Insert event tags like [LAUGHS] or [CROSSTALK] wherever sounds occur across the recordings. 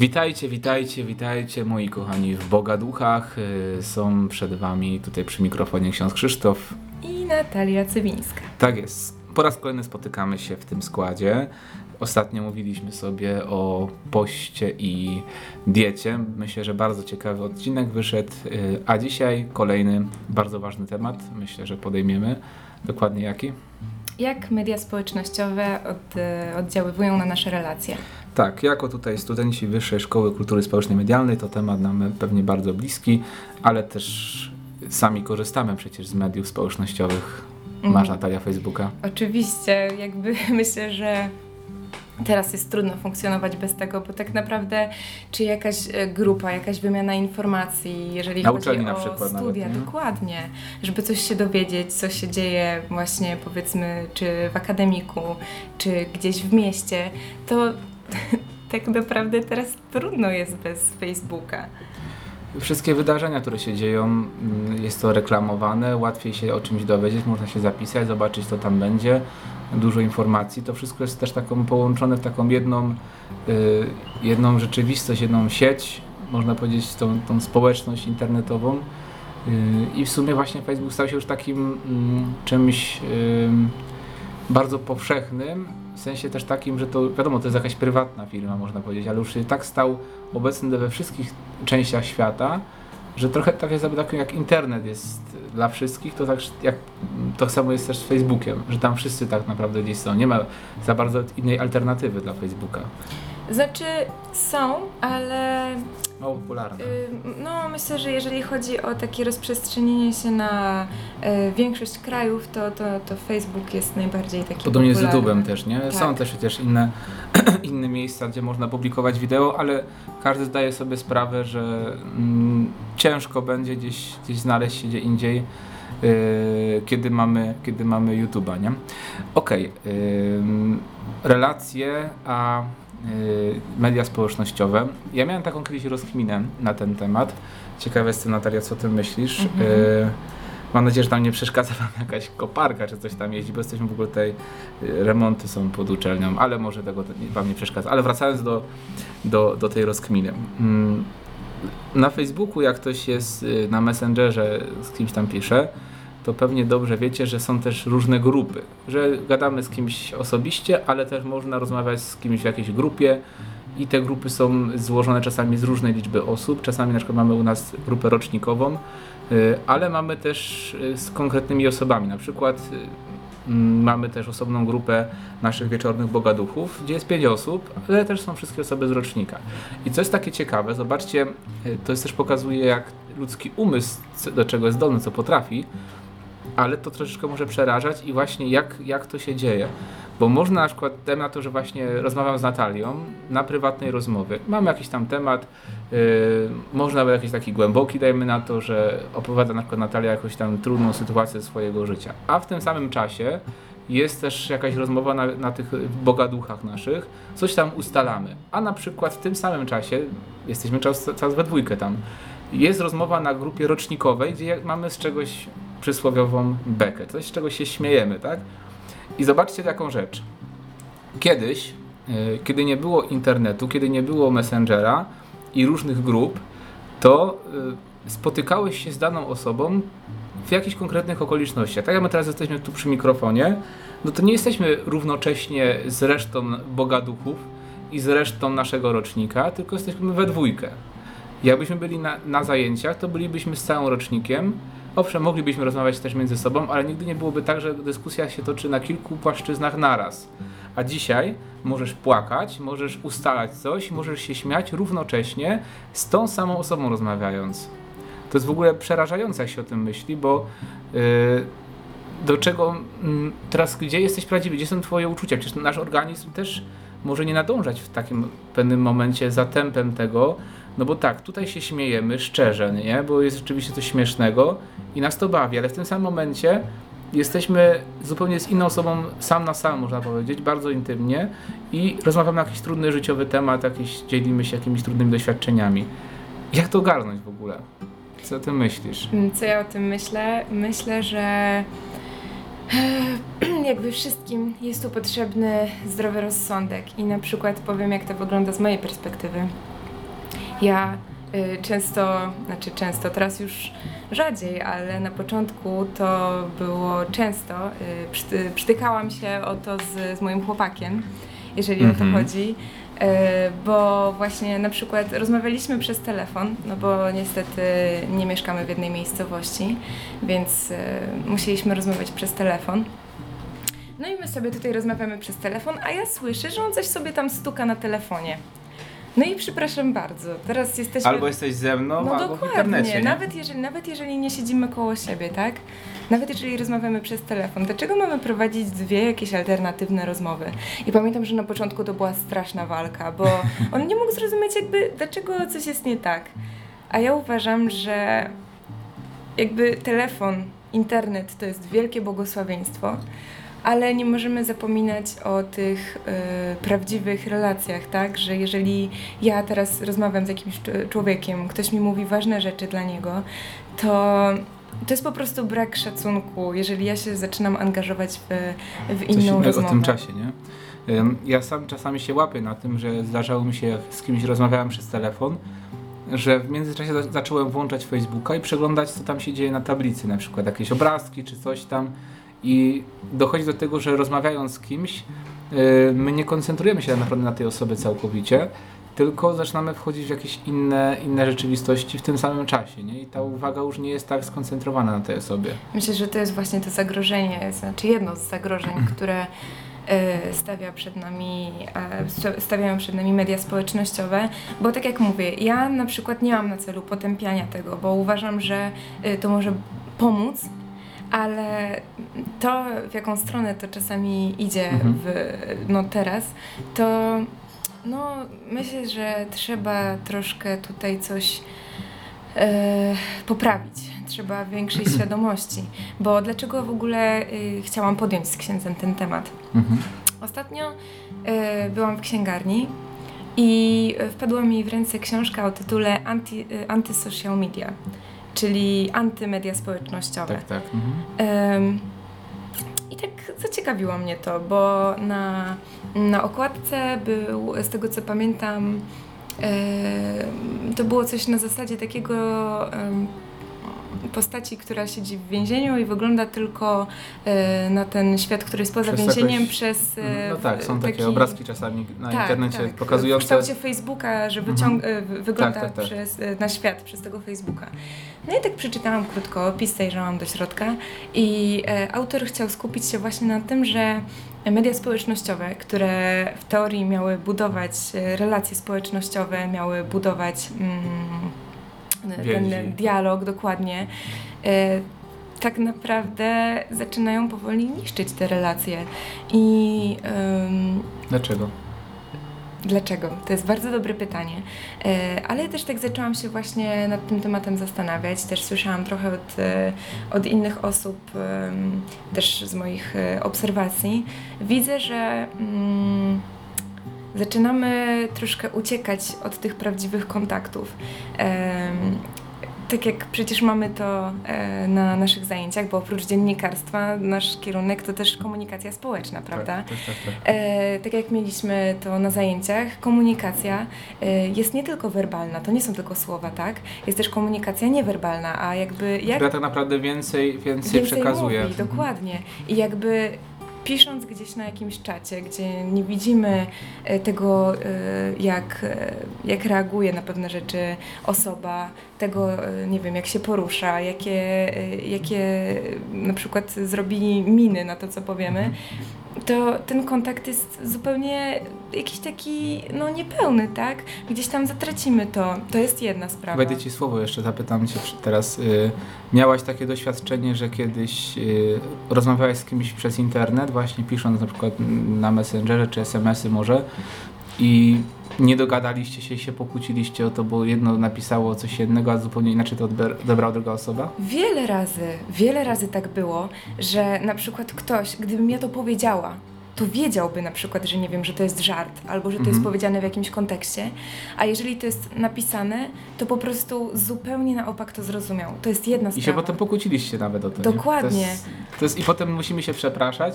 Witajcie, witajcie, witajcie moi kochani w Bogaduchach. Y, Są przed wami tutaj przy mikrofonie ksiądz Krzysztof. I Natalia Cywińska. Tak jest. Po raz kolejny spotykamy się w tym składzie. Ostatnio mówiliśmy sobie o poście i diecie. Myślę, że bardzo ciekawy odcinek wyszedł, y, a dzisiaj kolejny bardzo ważny temat. Myślę, że podejmiemy. Dokładnie jaki? Jak media społecznościowe od, e, oddziaływują na nasze relacje? Tak, jako tutaj studenci Wyższej Szkoły Kultury Społecznej Medialnej to temat nam pewnie bardzo bliski, ale też sami korzystamy przecież z mediów społecznościowych. Masz Mhm. Natalia Facebooka? Oczywiście, jakby [LAUGHS] myślę, że teraz jest trudno funkcjonować bez tego, bo tak naprawdę czy jakaś e, grupa, jakaś wymiana informacji, jeżeli Na chodzi o na przykład nawet, studia, nie? dokładnie, żeby coś się dowiedzieć, co się dzieje właśnie powiedzmy, czy w akademiku, czy gdzieś w mieście, to [LAUGHS] tak naprawdę teraz trudno jest bez Facebooka. Wszystkie wydarzenia, które się dzieją, mm, jest to reklamowane, łatwiej się o czymś dowiedzieć, można się zapisać, zobaczyć co tam będzie, dużo informacji. To wszystko jest też taką połączone w taką jedną, y, jedną rzeczywistość, jedną sieć, można powiedzieć tą, tą społeczność internetową. Y, I w sumie właśnie Facebook stał się już takim mm, czymś ym, bardzo powszechnym, w sensie też takim, że to wiadomo, to jest jakaś prywatna firma, można powiedzieć, ale już się tak stał obecny we wszystkich częściach świata, że trochę tak jest tak jak internet jest dla wszystkich, to tak jak to samo jest też z Facebookiem, że tam wszyscy tak naprawdę gdzieś są. Nie ma za bardzo innej alternatywy dla Facebooka. Znaczy są, ale Mało popularne. y, no myślę, że jeżeli chodzi o takie rozprzestrzenienie się na y, większość krajów, to, to, to Facebook jest najbardziej taki Podobnie z popularny. YouTube'em też, nie? Są Tak. też przecież inne, [CLEARS THROAT] inne miejsca, gdzie można publikować wideo, ale każdy zdaje sobie sprawę, że mm, ciężko będzie gdzieś, gdzieś znaleźć się gdzie indziej, yy, kiedy mamy, kiedy mamy YouTube'a, nie? Okej, ym, relacje, a yy, media społecznościowe. Ja miałem taką kiedyś rozkminę na ten temat. Ciekawe jestem, Natalia, co ty myślisz? Mhm. Yy, Mam nadzieję, że tam nie przeszkadza wam jakaś koparka, czy coś tam jeździ, bo jesteśmy w ogóle tutaj, y, remonty są pod uczelnią, ale może tego wam nie przeszkadza. Ale wracając do, do, do tej rozkminy. Mm, Na Facebooku, jak ktoś jest y, na Messengerze, z kimś tam pisze, to pewnie dobrze wiecie, że są też różne grupy, że gadamy z kimś osobiście, ale też można rozmawiać z kimś w jakiejś grupie i te grupy są złożone czasami z różnej liczby osób, czasami na przykład mamy u nas grupę rocznikową, ale mamy też y, z konkretnymi osobami, na przykład y, mamy też osobną grupę naszych wieczornych bogaduchów, gdzie jest pięć osób, ale też są wszystkie osoby z rocznika. I co jest takie ciekawe, zobaczcie, y, to jest też pokazuje jak ludzki umysł do czego jest zdolny, co potrafi, ale to troszeczkę może przerażać i właśnie jak, jak to się dzieje. Bo można na przykład, dajmy na to, że właśnie rozmawiam z Natalią na prywatnej rozmowie. Mamy jakiś tam temat, yy, można nawet jakiś taki głęboki, dajmy na to, że opowiada na przykład Natalia jakąś tam trudną sytuację swojego życia. A w tym samym czasie jest też jakaś rozmowa na, na tych bogaduchach naszych, coś tam ustalamy. A na przykład w tym samym czasie, jesteśmy czas, czas we dwójkę tam, jest rozmowa na grupie rocznikowej, gdzie mamy z czegoś przysłowiową bekę, coś z czego się śmiejemy, tak? I zobaczcie taką rzecz. Kiedyś, y, kiedy nie było internetu, kiedy nie było Messengera i różnych grup, to y, spotykałeś się z daną osobą w jakichś konkretnych okolicznościach. Tak jak my teraz jesteśmy tu przy mikrofonie, no to nie jesteśmy równocześnie z resztą bogaduchów i z resztą naszego rocznika, tylko jesteśmy we dwójkę. Jakbyśmy byli na, na zajęciach, to bylibyśmy z całym rocznikiem. Owszem, moglibyśmy rozmawiać też między sobą, ale nigdy nie byłoby tak, że dyskusja się toczy na kilku płaszczyznach naraz. A dzisiaj możesz płakać, możesz ustalać coś, możesz się śmiać równocześnie z tą samą osobą rozmawiając. To jest w ogóle przerażające, jak się o tym myśli, bo yy, do czego mm, teraz, gdzie jesteś prawdziwy, gdzie są twoje uczucia? Przecież nasz organizm też może nie nadążać w takim pewnym momencie za tempem tego, no bo tak, tutaj się śmiejemy szczerze, nie? Bo jest rzeczywiście coś śmiesznego i nas to bawi, ale w tym samym momencie jesteśmy zupełnie z inną osobą sam na sam, można powiedzieć, bardzo intymnie i rozmawiamy na jakiś trudny życiowy temat, jakieś, dzielimy się jakimiś trudnymi doświadczeniami. Jak to ogarnąć w ogóle? Co ty myślisz? Mm, Co ja o tym myślę? Myślę, że [CLEARS THROAT] jakby wszystkim jest tu potrzebny zdrowy rozsądek i na przykład powiem, jak to wygląda z mojej perspektywy. Ja y, często, znaczy często, teraz już rzadziej, ale na początku to było często. Y, przyty, przytykałam się o to z, z moim chłopakiem, jeżeli o Mhm. to chodzi. Y, Bo właśnie na przykład rozmawialiśmy przez telefon, no bo niestety nie mieszkamy w jednej miejscowości, więc musieliśmy rozmawiać przez telefon. No i my sobie tutaj rozmawiamy przez telefon, a ja słyszę, że on coś sobie tam stuka na telefonie. No i przepraszam bardzo, teraz jesteśmy... Albo jesteś ze mną, No albo w dokładnie, internecie. Nie? nawet jeżeli, nawet jeżeli nie siedzimy koło siebie, tak? Nawet jeżeli rozmawiamy przez telefon, dlaczego mamy prowadzić dwie jakieś alternatywne rozmowy? I pamiętam, że na początku to była straszna walka, bo on nie mógł zrozumieć jakby, dlaczego coś jest nie tak. A ja uważam, że jakby telefon, internet to jest wielkie błogosławieństwo, ale nie możemy zapominać o tych y, prawdziwych relacjach, tak? Że jeżeli ja teraz rozmawiam z jakimś cz- człowiekiem, ktoś mi mówi ważne rzeczy dla niego, to to jest po prostu brak szacunku, jeżeli ja się zaczynam angażować w, w Coś inną innego rozmowę. o tym czasie, nie? Ja sam czasami się łapię na tym, że zdarzało mi się, jak z kimś rozmawiałem przez telefon, że w międzyczasie za- zacząłem włączać Facebooka i przeglądać, co tam się dzieje na tablicy, na przykład jakieś obrazki czy coś tam. I dochodzi do tego, że rozmawiając z kimś, yy, my nie koncentrujemy się tak naprawdę na tej osobie całkowicie, tylko zaczynamy wchodzić w jakieś inne, inne rzeczywistości w tym samym czasie, nie? I ta uwaga już nie jest tak skoncentrowana na tej osobie. Myślę, że to jest właśnie to zagrożenie, znaczy jedno z zagrożeń, które e, stawia przed nami, sta- stawiają przed nami media społecznościowe, bo tak jak mówię, ja na przykład nie mam na celu potępiania tego, bo uważam, że to może pomóc, ale to, w jaką stronę to czasami idzie Mhm. w, no teraz, to no, myślę, że trzeba troszkę tutaj coś e, poprawić. Trzeba większej [CLEARS THROAT] świadomości. Bo dlaczego w ogóle y, chciałam podjąć z księdzem ten temat? Mhm. Ostatnio y, byłam w księgarni i wpadła mi w ręce książka o tytule Anti, y, Antisocial Media, czyli antymedia społecznościowe. Tak, tak. Mhm. I tak zaciekawiło mnie to, bo na, na okładce był, z tego co pamiętam, to było coś na zasadzie takiego postaci, która siedzi w więzieniu i wygląda tylko y, na ten świat, który jest poza Przez więzieniem jakoś- przez... y, No tak, są takie taki- obrazki czasami na tak, internecie tak. W pokazujące. kształcie Facebooka, że Mhm. wyciąg- e, wy- wygląda Tak, tak, tak. Przez, e, na świat przez tego Facebooka. No i tak przeczytałam krótko opis, zajrzałam do środka i e, autor chciał skupić się właśnie na tym, że media społecznościowe, które w teorii miały budować e, relacje społecznościowe, miały budować mm, Więzi. ten dialog dokładnie, e, tak naprawdę zaczynają powoli niszczyć te relacje. I Dlaczego? Dlaczego? To jest bardzo dobre pytanie. E, Ale też tak zaczęłam się właśnie nad tym tematem zastanawiać. Też słyszałam trochę od, e, od innych osób, też z moich obserwacji. Widzę, że mm, zaczynamy troszkę uciekać od tych prawdziwych kontaktów. Tak jak przecież mamy to e, na naszych zajęciach, bo oprócz dziennikarstwa nasz kierunek to też komunikacja społeczna, prawda? Tak, tak, tak. tak. Tak jak mieliśmy to na zajęciach, komunikacja e, jest nie tylko werbalna, to nie są tylko słowa, tak? Jest też komunikacja niewerbalna, a jakby jak Która tak naprawdę więcej, więcej, więcej przekazuje. mówi, dokładnie. I jakby pisząc gdzieś na jakimś czacie, gdzie nie widzimy e, tego, e, jak, e, jak reaguje na pewne rzeczy osoba, tego, nie wiem, jak się porusza, jakie, jakie na przykład zrobi miny na to, co powiemy, Mhm. To ten kontakt jest zupełnie jakiś taki, no niepełny, tak? Gdzieś tam zatracimy to. To jest jedna sprawa. Wejdę ci słowo jeszcze, zapytam cię teraz. Y, miałaś takie doświadczenie, że kiedyś y, rozmawiałaś z kimś przez internet, właśnie pisząc na przykład na Messengerze czy SMS-y może i nie dogadaliście się i się pokłóciliście o to, bo jedno napisało coś jednego, a zupełnie inaczej to odebrała druga osoba? Wiele razy, wiele razy tak było, że na przykład ktoś, gdybym ja to powiedziała, to wiedziałby na przykład, że nie wiem, że to jest żart, albo że to jest Mhm. powiedziane w jakimś kontekście, a jeżeli to jest napisane, to po prostu zupełnie na opak to zrozumiał. To jest jedna I sprawa. się potem pokłóciliście nawet o to. nie? Dokładnie. To jest, to jest, I potem musimy się przepraszać,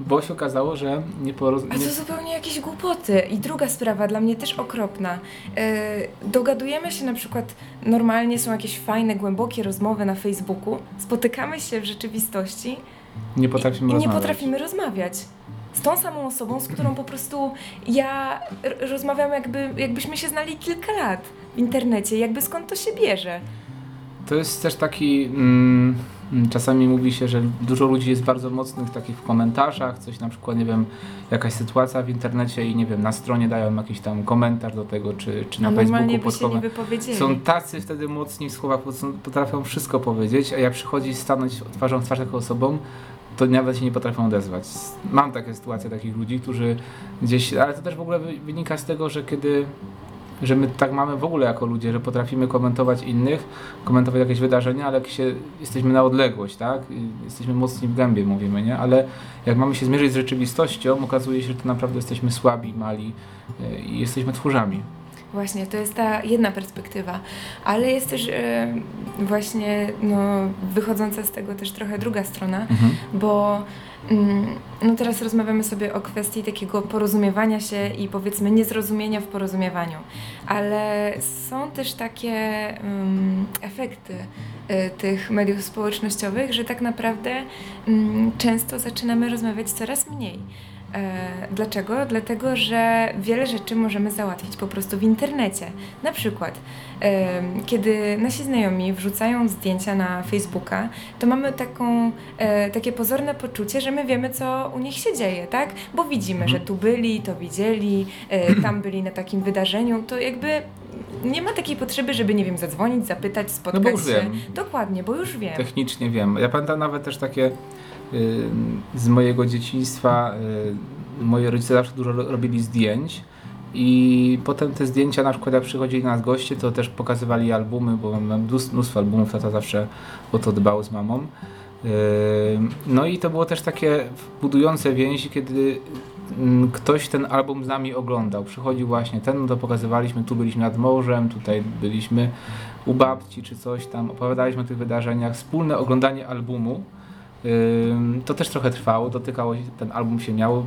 bo się okazało, że nie poroz... A nie... to zupełnie jakieś głupoty. I druga sprawa, dla mnie też okropna. Yy, dogadujemy się na przykład, normalnie są jakieś fajne, głębokie rozmowy na Facebooku, spotykamy się w rzeczywistości nie potrafimy i nie rozmawiać. potrafimy rozmawiać. Z tą samą osobą, z którą po prostu ja rozmawiam jakby, jakbyśmy się znali kilka lat w internecie, jakby skąd to się bierze. To jest też taki. Mm, czasami mówi się, że dużo ludzi jest bardzo mocnych takich w komentarzach, coś na przykład, nie wiem, jakaś sytuacja w internecie i nie wiem, na stronie dają jakiś tam komentarz do tego, czy, czy na Facebooku pod. Są tacy wtedy mocni w słowach, potrafią wszystko powiedzieć, a jak przychodzi stanąć twarzą w twarz taką osobą, to nawet się nie potrafią odezwać. Mam takie sytuacje takich ludzi, którzy gdzieś, ale to też w ogóle wy- wynika z tego, że kiedy że my tak mamy w ogóle jako ludzie, że potrafimy komentować innych, komentować jakieś wydarzenia, ale jak się, jesteśmy na odległość, tak? Jesteśmy mocni w gębie, mówimy, nie? Ale jak mamy się zmierzyć z rzeczywistością, okazuje się, że to naprawdę jesteśmy słabi, mali yy, i jesteśmy tchórzami. Właśnie, to jest ta jedna perspektywa, ale jest też e, właśnie no, wychodząca z tego też trochę druga strona, Mhm. bo mm, no teraz rozmawiamy sobie o kwestii takiego porozumiewania się i powiedzmy niezrozumienia w porozumiewaniu, ale są też takie mm, efekty e, tych mediów społecznościowych, że tak naprawdę mm, często zaczynamy rozmawiać coraz mniej. E, Dlaczego? Dlatego, że wiele rzeczy możemy załatwić po prostu w internecie. Na przykład, em, kiedy nasi znajomi wrzucają zdjęcia na Facebooka, to mamy taką, e, takie pozorne poczucie, że my wiemy, co u nich się dzieje, tak? Bo widzimy, Mhm. że tu byli, to widzieli, e, [CLEARS THROAT] tam byli na takim wydarzeniu, to jakby nie ma takiej potrzeby, żeby, nie wiem, zadzwonić, zapytać, spotkać No już się. wiem. Dokładnie, bo już wiem. Technicznie wiem. Ja pamiętam nawet też takie z mojego dzieciństwa. Y, moi rodzice zawsze dużo ro- robili zdjęć. I potem te zdjęcia, na przykład jak przychodzili na nas goście, to też pokazywali albumy, bo mam mnóstwo, albumów, tata zawsze o to dbał z mamą. Yy, No i to było też takie budujące więzi, kiedy mm, ktoś ten album z nami oglądał. Przychodził właśnie ten, no to pokazywaliśmy, tu byliśmy nad morzem, tutaj byliśmy u babci czy coś tam, opowiadaliśmy o tych wydarzeniach. Wspólne oglądanie albumu to też trochę trwało, dotykało się, ten album się miał.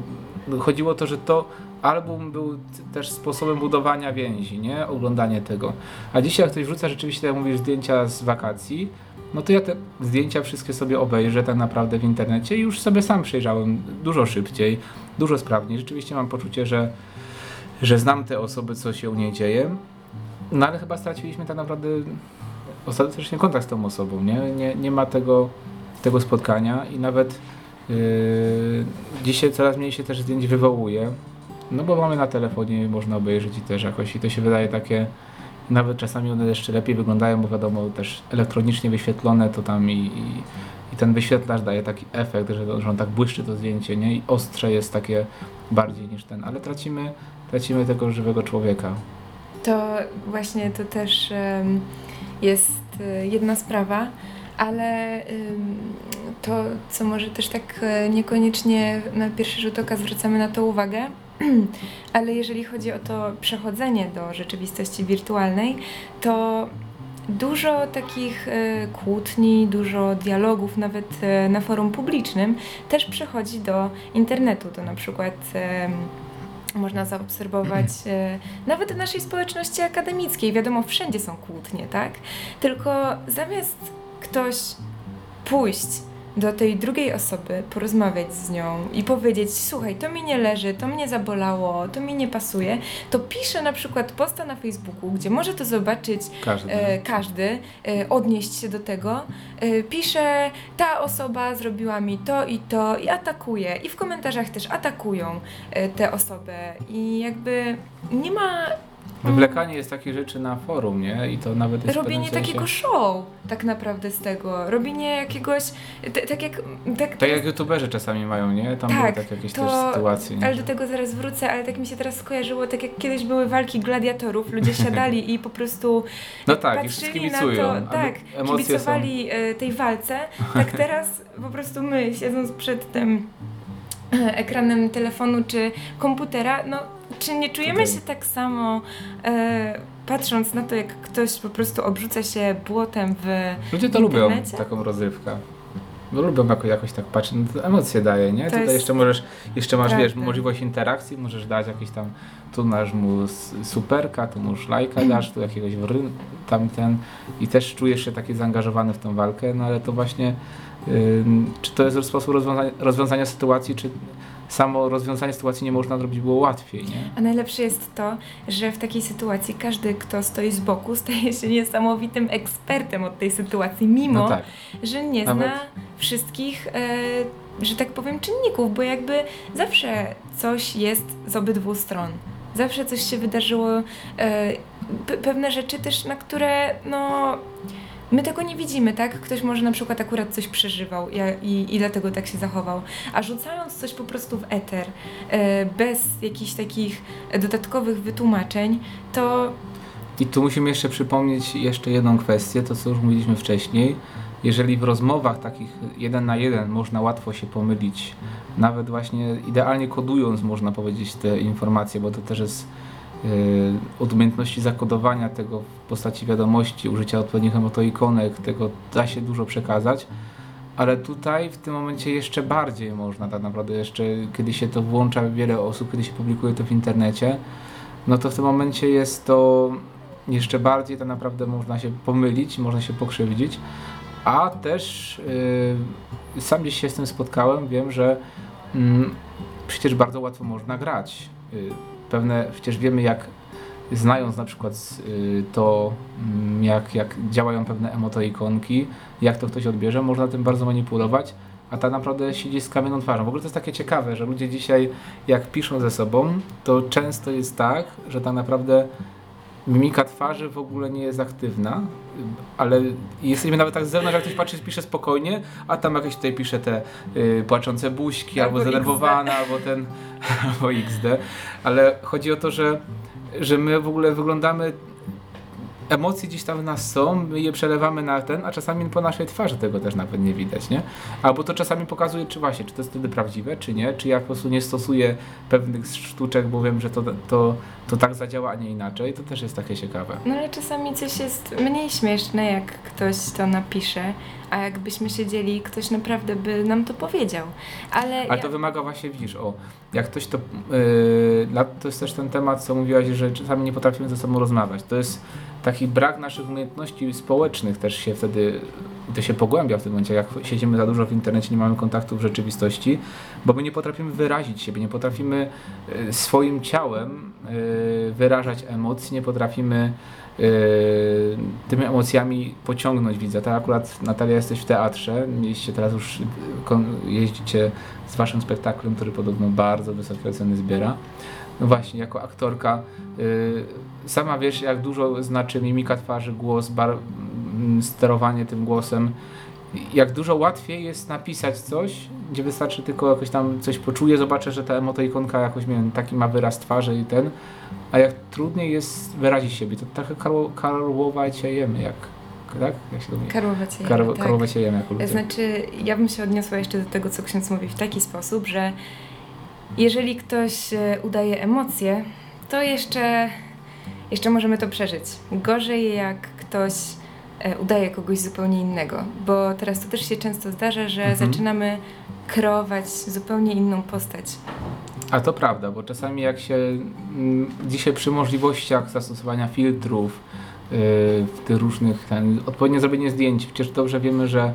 Chodziło o to, że to album był też sposobem budowania więzi, nie? Oglądanie tego. A dzisiaj jak ktoś wrzuca rzeczywiście, jak mówisz, zdjęcia z wakacji, no to ja te zdjęcia wszystkie sobie obejrzę tak naprawdę w internecie i już sobie sam przejrzałem dużo szybciej, dużo sprawniej. Rzeczywiście mam poczucie, że, że znam te osoby, co się u niej dzieje. No ale chyba straciliśmy tak naprawdę ostatecznie kontakt z tą osobą, nie? Nie, nie ma tego tego spotkania i nawet yy, dzisiaj coraz mniej się też zdjęć wywołuje, no bo mamy na telefonie, można obejrzeć i też jakoś i to się wydaje takie, nawet czasami one jeszcze lepiej wyglądają, bo wiadomo też elektronicznie wyświetlone to tam i, i, i ten wyświetlacz daje taki efekt, że, że on tak błyszczy to zdjęcie, nie? I ostrze jest takie bardziej niż ten, ale tracimy, tracimy tego żywego człowieka. To właśnie to też jest e, jedna sprawa, ale to, co może też tak e, niekoniecznie na pierwszy rzut oka zwracamy na to uwagę, [CLEARS THROAT] ale jeżeli chodzi o to przechodzenie do rzeczywistości wirtualnej, to dużo takich e, kłótni, dużo dialogów, nawet e, na forum publicznym, też przechodzi do internetu. To na przykład można zaobserwować nawet w naszej społeczności akademickiej. Wiadomo, wszędzie są kłótnie, tak? Tylko zamiast ktoś pójść do tej drugiej osoby, porozmawiać z nią i powiedzieć: Słuchaj, to mi nie leży, to mnie zabolało, to mi nie pasuje, to pisze na przykład posta na Facebooku, gdzie może to zobaczyć Każdy. e, każdy, e, odnieść się do tego. E, pisze, ta osoba zrobiła mi to i to i atakuje. I w komentarzach też atakują e, tę osobę. I jakby nie ma Wywlekanie jest takich rzeczy na forum, nie? I to nawet jest robienie sensie... takiego show tak naprawdę z tego. Robienie jakiegoś, t- tak jak... Tak, Tak jak youtuberzy czasami mają, nie? Tam Tak, były tak jakieś to- też sytuacje. Nie? ale do tego zaraz wrócę, ale tak mi się teraz skojarzyło, tak jak kiedyś były walki gladiatorów, ludzie [LAUGHS] siadali i po prostu No tak, patrzyli na kibicują. to, ale tak, kibicowali e, tej walce, tak [LAUGHS] teraz po prostu my, siedząc przed tym e, ekranem telefonu czy komputera, no czy nie czujemy Tutaj. się tak samo e, patrząc na to, jak ktoś po prostu obrzuca się błotem w. Ludzie to lubią, taką rozrywkę. Bo lubią jako, jakoś tak patrzeć, no to emocje daje, nie? Tutaj jest jeszcze możesz, jeszcze masz, wiesz, możliwość interakcji, możesz dać jakieś tam, tu masz mu superka, tu mu szlajka dasz, tu jakiegoś wry, tamten i też czujesz się taki zaangażowany w tą walkę, no ale to właśnie, ym, czy to jest sposób rozwiązania, rozwiązania sytuacji, czy samo rozwiązanie sytuacji nie można zrobić było łatwiej, nie? A najlepsze jest to, że w takiej sytuacji każdy, kto stoi z boku, staje się niesamowitym ekspertem od tej sytuacji, mimo No tak. że nie Nawet- zna wszystkich, e, że tak powiem, czynników, bo jakby zawsze coś jest z obydwu stron. Zawsze coś się wydarzyło, e, pe- pewne rzeczy też, na które no. My tego nie widzimy, tak? Ktoś może na przykład akurat coś przeżywał i, i dlatego tak się zachował. A rzucając coś po prostu w eter, e, bez jakichś takich dodatkowych wytłumaczeń, to I tu musimy jeszcze przypomnieć jeszcze jedną kwestię, to co już mówiliśmy wcześniej. Jeżeli w rozmowach takich jeden na jeden można łatwo się pomylić, nawet właśnie idealnie kodując można powiedzieć te informacje, bo to też jest umiejętności zakodowania tego w postaci wiadomości, użycia odpowiednich emotoikonek, tego da się dużo przekazać. Ale tutaj w tym momencie jeszcze bardziej można tak naprawdę, jeszcze kiedy się to włącza wiele osób, kiedy się publikuje to w internecie, no to w tym momencie jest to jeszcze bardziej tak naprawdę można się pomylić, można się pokrzywdzić, a też yy, sam gdzieś się z tym spotkałem, wiem, że mm, przecież bardzo łatwo można grać. Yy, pewne, przecież wiemy jak znając na przykład yy, to, mm, jak, jak działają pewne emotoikonki, jak to ktoś odbierze, można tym bardzo manipulować, a tak naprawdę siedzi z kamienną twarzą. W ogóle to jest takie ciekawe, że ludzie dzisiaj jak piszą ze sobą, to często jest tak, że tak naprawdę mimika twarzy w ogóle nie jest aktywna, ale jesteśmy nawet tak z zewnątrz, jak ktoś patrzy, pisze spokojnie, a tam jakieś tutaj pisze te y, płaczące buźki, albo, Albo zdenerwowana, albo ten, [LAUGHS] albo XD, ale chodzi o to, że, że my w ogóle wyglądamy emocje gdzieś tam w nas są, my je przelewamy na ten, a czasami po naszej twarzy tego też nawet nie widać, nie? Albo to czasami pokazuje, czy właśnie, czy to jest wtedy prawdziwe, czy nie, czy ja po prostu nie stosuję pewnych sztuczek, bo wiem, że to, to, to tak zadziała, a nie inaczej, to też jest takie ciekawe. No ale czasami coś jest mniej śmieszne, jak ktoś to napisze, a jakbyśmy siedzieli, ktoś naprawdę by nam to powiedział. Ale, Ale ja... to wymaga właśnie, widzisz, o, jak ktoś to, yy, to jest też ten temat, co mówiłaś, że czasami nie potrafimy ze sobą rozmawiać. To jest taki brak naszych umiejętności społecznych też się wtedy, to się pogłębia w tym momencie, jak siedzimy za dużo w internecie, nie mamy kontaktu w rzeczywistości, bo my nie potrafimy wyrazić siebie, nie potrafimy yy, swoim ciałem yy, wyrażać emocji, nie potrafimy yy, tymi emocjami pociągnąć widza. Tak akurat Natalia jesteś w teatrze, mieliście teraz już jeździcie z waszym spektaklem, który podobno bardzo wysokie oceny zbiera. No właśnie, jako aktorka yy, sama wiesz, jak dużo znaczy mimika twarzy, głos, bar, sterowanie tym głosem. Jak dużo łatwiej jest napisać coś, gdzie wystarczy tylko jakoś tam coś poczuję, zobaczę, że ta emotoikonka jakoś, nie wiem, taki ma wyraz twarzy i ten, a jak trudniej jest wyrazić siebie, to trochę karło, karłować się jemy, jak, tak? Jak się mówi? Karłować je, Karło, tak. Karłować się jemy jako ludzie. Znaczy, ja bym się odniosła jeszcze do tego, co ksiądz mówi w taki sposób, że jeżeli ktoś e, udaje emocje, to jeszcze, jeszcze możemy to przeżyć. Gorzej, jak ktoś e, udaje kogoś zupełnie innego, bo teraz to też się często zdarza, że Mhm. zaczynamy kreować zupełnie inną postać. A to prawda, bo czasami jak się mm, dzisiaj przy możliwościach zastosowania filtrów yy, w tych różnych, ten, odpowiednie zrobienie zdjęć, przecież dobrze wiemy, że,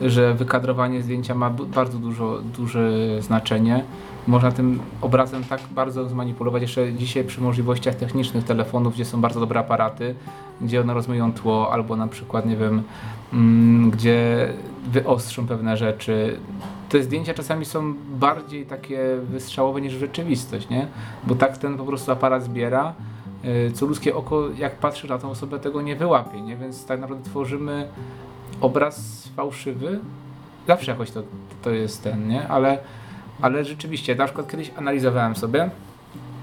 że wykadrowanie zdjęcia ma bardzo dużo, duże znaczenie. Można tym obrazem tak bardzo zmanipulować jeszcze dzisiaj przy możliwościach technicznych telefonów, gdzie są bardzo dobre aparaty, gdzie one rozmyją tło, albo na przykład, nie wiem, mm, gdzie wyostrzą pewne rzeczy. Te zdjęcia czasami są bardziej takie wystrzałowe niż rzeczywistość, nie? Bo tak ten po prostu aparat zbiera, y, co ludzkie oko, jak patrzy na tą osobę, tego nie wyłapie, nie? Więc tak naprawdę tworzymy obraz fałszywy. Zawsze jakoś to, to jest ten, nie? Ale, ale rzeczywiście, na przykład kiedyś analizowałem sobie,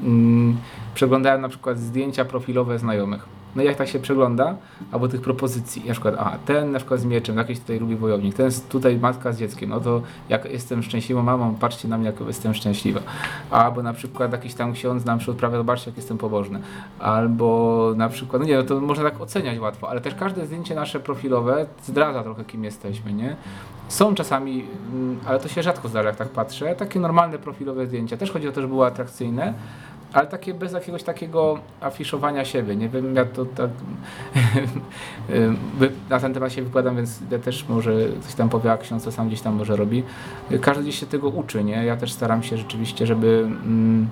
mm, przeglądałem na przykład zdjęcia profilowe znajomych. No jak tak się przegląda, albo tych propozycji, na przykład, aha, ten na przykład z mieczem, jakiś tutaj lubi wojownik, ten tutaj matka z dzieckiem, no to jak jestem szczęśliwą mamą, patrzcie na mnie, jak jestem szczęśliwa. Albo na przykład jakiś tam ksiądz nam przy odprawie, zobaczcie, jak jestem pobożny. Albo na przykład, no nie, no to można tak oceniać łatwo, ale też każde zdjęcie nasze profilowe zdradza trochę, kim jesteśmy, nie? Są czasami, mm, ale to się rzadko zdarza, jak tak patrzę, takie normalne profilowe zdjęcia. Też chodzi o to, żeby były atrakcyjne, ale takie bez jakiegoś takiego afiszowania siebie. Nie wiem, ja to tak [LAUGHS] na ten temat się wypowiadam, więc ja też może coś tam powie, a ksiądz to sam gdzieś tam może robi. Każdy gdzieś się tego uczy, nie? Ja też staram się rzeczywiście, żeby mm,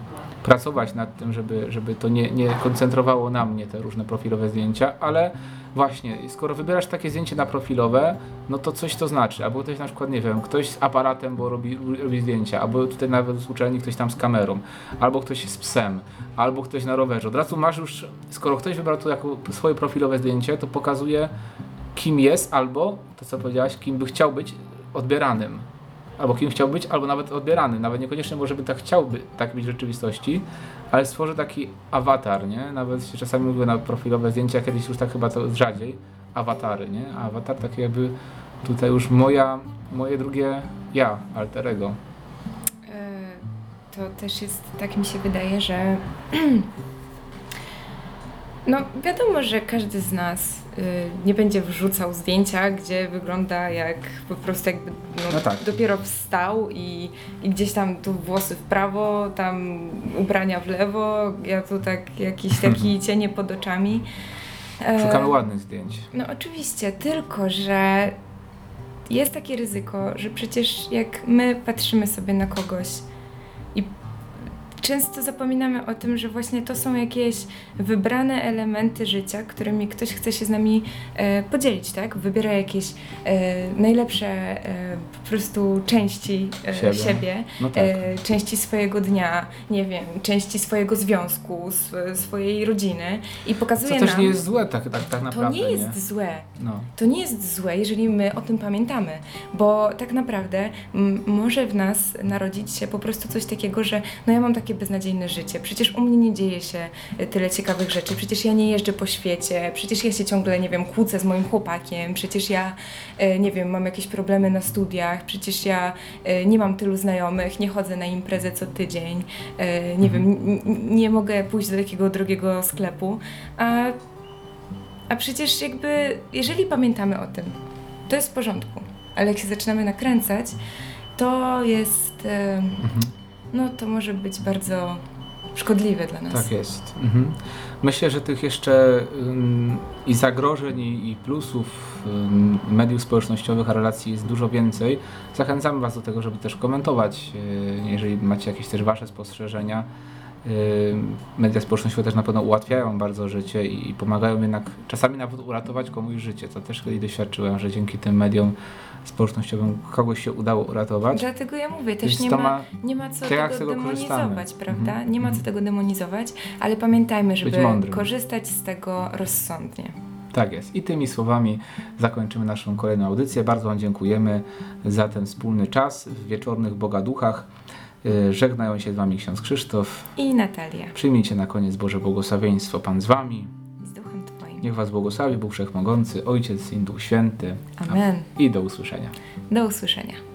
pracować nad tym, żeby, żeby to nie, nie koncentrowało na mnie te różne profilowe zdjęcia, ale właśnie, skoro wybierasz takie zdjęcie na profilowe, no to coś to znaczy. Albo ktoś na przykład, nie wiem, ktoś z aparatem, bo robi, robi zdjęcia, albo tutaj nawet z uczelni ktoś tam z kamerą, albo ktoś z psem, albo ktoś na rowerze. Od razu masz już, skoro ktoś wybrał to jako swoje profilowe zdjęcie, to pokazuje kim jest, albo to co powiedziałaś, kim by chciał być odbieranym. Albo kim chciał być, albo nawet odbierany. Nawet niekoniecznie może by tak chciał by, tak być w rzeczywistości, ale stworzy taki awatar, nie? Nawet się czasami mówię na profilowe zdjęcia, kiedyś już tak chyba to rzadziej, awatary, nie? Awatar taki jakby tutaj już moja, moje drugie ja, alterego. E, To też jest, tak mi się wydaje, że [CLEARS THROAT] no wiadomo, że każdy z nas nie będzie wrzucał zdjęcia, gdzie wygląda jak po prostu jakby no, No tak. dopiero wstał i, i gdzieś tam tu włosy w prawo, tam ubrania w lewo, ja tu tak jakieś [LAUGHS] takie cienie pod oczami. E, Szukamy ładnych zdjęć. no oczywiście, tylko że jest takie ryzyko, że przecież jak my patrzymy sobie na kogoś często zapominamy o tym, że właśnie to są jakieś wybrane elementy życia, którymi ktoś chce się z nami e, podzielić, tak? Wybiera jakieś e, najlepsze e, po prostu części e, Siebie. siebie No tak. e, części swojego dnia, nie wiem, części swojego związku, sw- swojej rodziny i Co pokazuje też nam... nie jest złe tak, tak, tak to naprawdę. nie jest złe. No. To nie jest złe, jeżeli my o tym pamiętamy, bo tak naprawdę może w nas narodzić się po prostu coś takiego, że no ja mam takie beznadziejne życie, przecież u mnie nie dzieje się y, tyle ciekawych rzeczy, przecież ja nie jeżdżę po świecie, przecież ja się ciągle, nie wiem, kłócę z moim chłopakiem, przecież ja, y, nie wiem, mam jakieś problemy na studiach, przecież ja y, nie mam tylu znajomych, nie chodzę na imprezę co tydzień, nie wiem, n- nie mogę pójść do takiego drogiego sklepu, a a przecież jakby, jeżeli pamiętamy o tym, to jest w porządku. Ale jak się zaczynamy nakręcać, to jest, Mhm. No to może być bardzo szkodliwe dla nas. Tak jest. Mhm. Myślę, że tych jeszcze ym, i zagrożeń, i, i plusów ym, mediów społecznościowych, a relacji jest dużo więcej. Zachęcamy Was do tego, żeby też komentować, yy, jeżeli macie jakieś też Wasze spostrzeżenia. Media społecznościowe też na pewno ułatwiają bardzo życie i, pomagają jednak czasami nawet uratować komuś życie, co też kiedyś doświadczyłem, że dzięki tym mediom społecznościowym kogoś się udało uratować. Dlatego ja mówię, też nie ma, ma nie ma co tego tego demonizować, korzystamy. prawda? Mhm, Nie ma co mhm. tego demonizować, ale pamiętajmy, żeby korzystać z tego rozsądnie. Tak jest. I tymi słowami zakończymy naszą kolejną audycję. Bardzo Wam dziękujemy za ten wspólny czas w wieczornych Bogaduchach. Yy, Żegnają się z Wami ksiądz Krzysztof. I Natalia, Przyjmijcie na koniec Boże błogosławieństwo. Pan z Wami. z duchem Twoim. Niech Was błogosławi Bóg Wszechmogący, Ojciec i Duch Święty. Amen. I do usłyszenia. Do usłyszenia.